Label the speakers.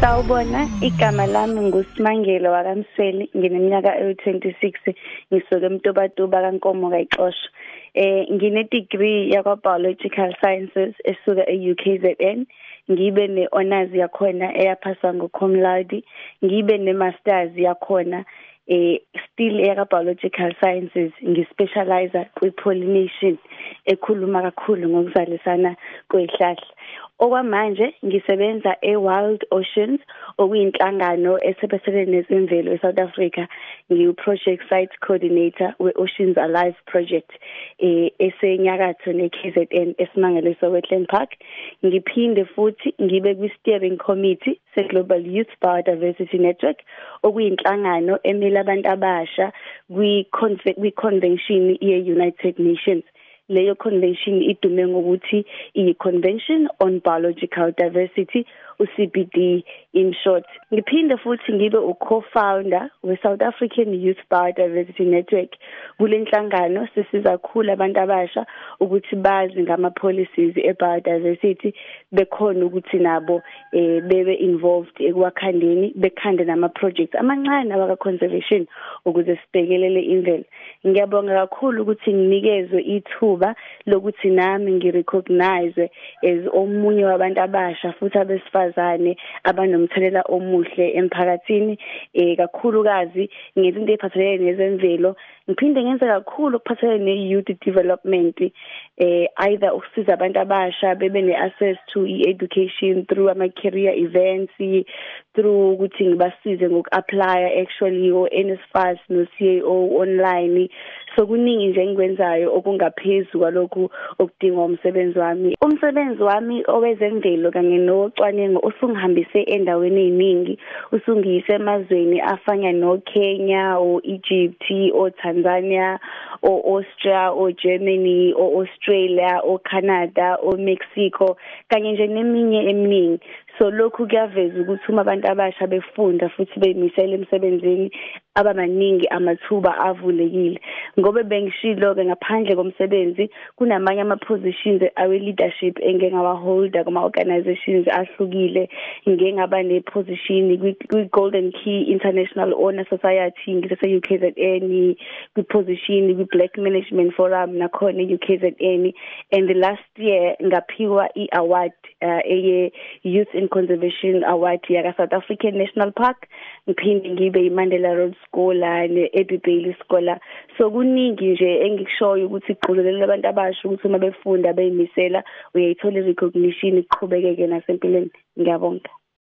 Speaker 1: Sawubona igama lami nguSimangelo wakamseli ngineminyaka ewu26 ngisuka eMtobatuba kaNkomo kayixosha. Eh ngine degree yakwa biological sciences esuka eUKZN ngibe nehonours yakhona eyaphaswa ngocum laude ngibe nemasters yakhona eh still eka biological sciences. Ngispecialize kwi pollination ekhuluma kakhulu ngokuzalisana kwezihlahla okwamanje ngisebenza eWild Oceans okuyinhlangano esebenzele nezemvelo eSouth Africa. Ngiyi project site coordinator weOceans Alive project eh esenyakatho neKZN esimangaliso Wetland Park. Ngiphinde futhi ngibe kwi steering committee seGlobal Youth Biodiversity Network okuyinhlangano emela abantu abasha kwi convention ye United Nations. Leyo convention idume ngokuthi i Convention on Biological Diversity uCBD in short. Ngiphinde futhi ngibe uco-founder we South African Youth Biodiversity Network. Kulenhlangano sisiza kakhulu abantu abasha ukuthi bazi ngama policies ebiodiversity bekhona ukuthi nabo eh bebe involved ekwakhandeni bekhande nama projects amancane abaka conservation ukuze sibhekelele imvelo. Ngiyabonga kakhulu ukuthi nginikezwe ithuba lokuthi nami ngirecognize as omunye wabantu abasha futhi abesifazane abanomthelela omuhle emphakathini eh kakhulukazi ngezinto eziphathelene nezemvelo. Ngiphinde ngenze kakhulu ukuphathelene ne-youth development eh either ukusiza abantu abasha bebe ne-access to i-education through ama-career events through ukuthi ngibasize ngoku-applya actually o-NSFAS no-CAO online. So kuningi nje engikwenzayo okungaphezulu kwalokhu okudingwa umsebenzi wami. Umsebenzi wami owezemvelo kanye nocwaningo usungihambise endaweni eziningi usungiyise emazweni afana noKenya o-Egypt o-Tanzania o-Austria o-Germany o-Australia o-Canada o-Mexico kanye nje neminye eminingi. So lokhu kuyaveza ukuthi uma abantu abasha befunda futhi bemisela emsebenzini abamaningi amathuba avulekile. Ngobe bengishilo ke ngaphandle komsebenzi kunamanye ama positions awe leadership engeke ngawaholder kuma organizations ahlukile ngeke ngaba ne position kwi Golden Key International Honor Society ngise UKZN kwi position kwi Black Management Forum nakhona UKZN and the last year ngaphiwa i award uh, eye Youth in Conservation Award yaka South African National Park ngiphinde ngibe iMandela Road Scholar neEddie Bailey Scholar. So kuningi nje engikushoyo ukuthi igqululela abantu abasha ukuthi uma befunda beyimisela uyayithola recognition iqhubekeke nasempilweni. Ngiyabonga.